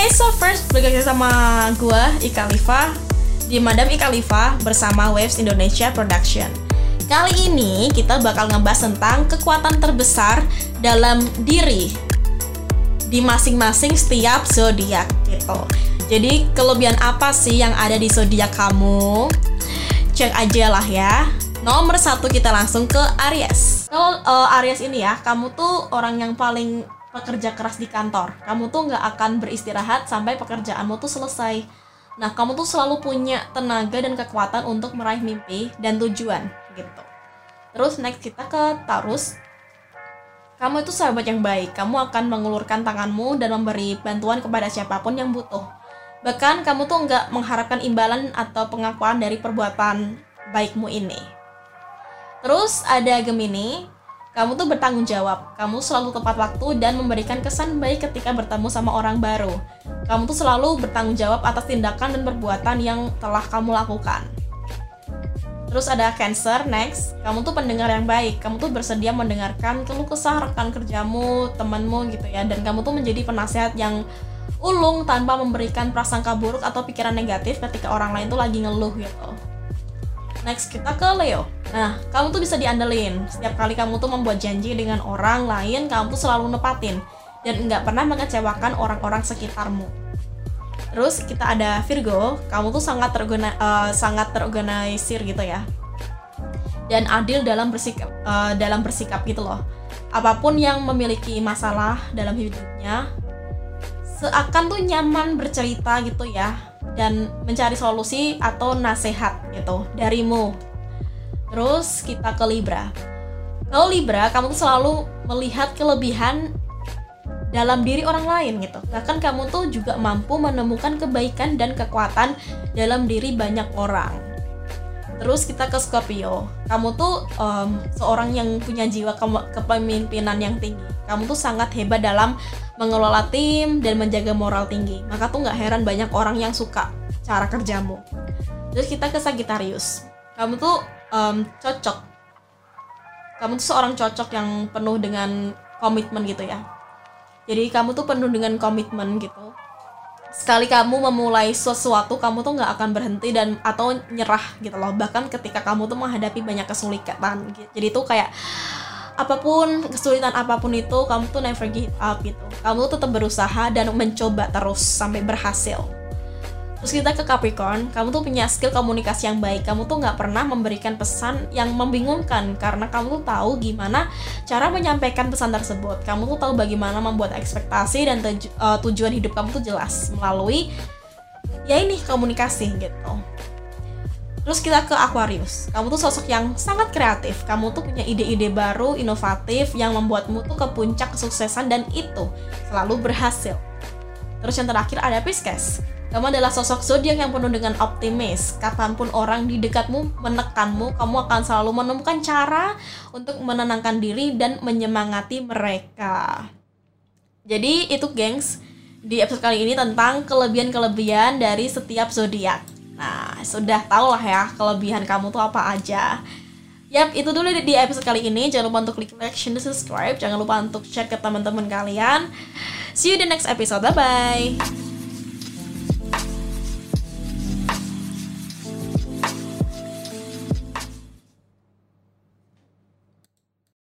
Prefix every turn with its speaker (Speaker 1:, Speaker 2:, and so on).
Speaker 1: Hey so first, lagi sama gue Ika Liva di Madam Ika Liva bersama Waves Indonesia Production. Kali ini kita bakal ngebahas tentang kekuatan terbesar dalam diri di masing-masing setiap zodiak gitu. Jadi kelebihan apa sih yang ada di zodiak kamu? Cek aja lah ya. Nomor satu kita langsung ke Aries. Kalau uh, Aries ini ya, kamu tuh orang yang paling pekerja keras di kantor. Kamu tuh nggak akan beristirahat sampai pekerjaanmu tuh selesai. Nah, kamu tuh selalu punya tenaga dan kekuatan untuk meraih mimpi dan tujuan gitu. Terus next kita ke Taurus. Kamu itu sahabat yang baik. Kamu akan mengulurkan tanganmu dan memberi bantuan kepada siapa pun yang butuh. Bahkan kamu tuh nggak mengharapkan imbalan atau pengakuan dari perbuatan baikmu ini. Terus ada Gemini, kamu tuh bertanggung jawab. Kamu selalu tepat waktu dan memberikan kesan baik ketika bertemu sama orang baru. Kamu tuh selalu bertanggung jawab atas tindakan dan perbuatan yang telah kamu lakukan. Terus ada Cancer, next. Kamu tuh pendengar yang baik. Kamu tuh bersedia mendengarkan keluh kesah rekan kerjamu, temanmu gitu ya. Dan kamu tuh menjadi penasehat yang ulung tanpa memberikan prasangka buruk atau pikiran negatif ketika orang lain tuh lagi ngeluh gitu. Next kita ke Leo. Nah, kamu tuh bisa diandelin. Setiap kali kamu tuh membuat janji dengan orang lain, kamu tuh selalu nepatin dan nggak pernah mengecewakan orang-orang sekitarmu. Terus kita ada Virgo, kamu tuh sangat terorgana, uh, sangat terorganisir gitu ya. Dan adil dalam bersikap uh, dalam bersikap gitu loh. Apa pun yang memiliki masalah dalam hidupnya, seakan tuh nyaman bercerita gitu ya dan mencari solusi atau nasihat gitu darimu. Terus kita ke Libra. Kalau Libra, kamu tuh selalu melihat kelebihan dalam diri orang lain gitu. Bahkan kamu tuh juga mampu menemukan kebaikan dan kekuatan dalam diri banyak orang. Terus kita ke Scorpio. Kamu tuh um, seorang yang punya jiwa ke kepemimpinan yang tinggi. Kamu tuh sangat hebat dalam mengelola tim dan menjaga moral tinggi. Maka tuh nggak heran banyak orang yang suka cara kerjamu. Terus kita ke Sagittarius. Kamu tuh um, cocok. Kamu tuh seorang cocok yang penuh dengan komitmen gitu ya. Jadi kamu tuh penuh dengan komitmen gitu. Sekali kamu memulai sesuatu, kamu tuh nggak akan berhenti dan atau nyerah gitu loh. Bahkan ketika kamu tuh menghadapi banyak kesulitan. Gitu. Jadi tuh kayak apa pun kesulitan apa pun itu kamu tuh never give up gitu kamu tuh tetap berusaha dan mencoba terus sampai berhasil terus kita ke Capricorn kamu tuh punya skill komunikasi yang baik kamu tuh nggak pernah memberikan pesan yang membingungkan karena kamu tuh tahu gimana cara menyampaikan pesan tersebut kamu tuh tahu bagaimana membuat ekspektasi dan tuju uh, tujuan hidup kamu tuh jelas melalui ya ini komunikasi gitu Terus kita ke Aquarius. Kamu tuh sosok yang sangat kreatif. Kamu tuh punya ide-ide baru, inovatif yang membuatmu tuh ke puncak kesuksesan dan itu selalu berhasil. Terus yang terakhir ada Pisces. Kamu adalah sosok zodiak yang penuh dengan optimis. Kapan pun orang di dekatmu menekanmu, kamu akan selalu menemukan cara untuk menenangkan diri dan menyemangati mereka. Jadi itu gengs di episode kali ini tentang kelebihan-kelebihan dari setiap zodiak. Nah, sudah tau lah ya kelebihan kamu tuh apa aja. Yap, itu dulu di episode kali ini. Jangan lupa untuk klik like, share, dan subscribe. Jangan lupa untuk share ke teman-teman kalian. See you di next episode. Bye-bye.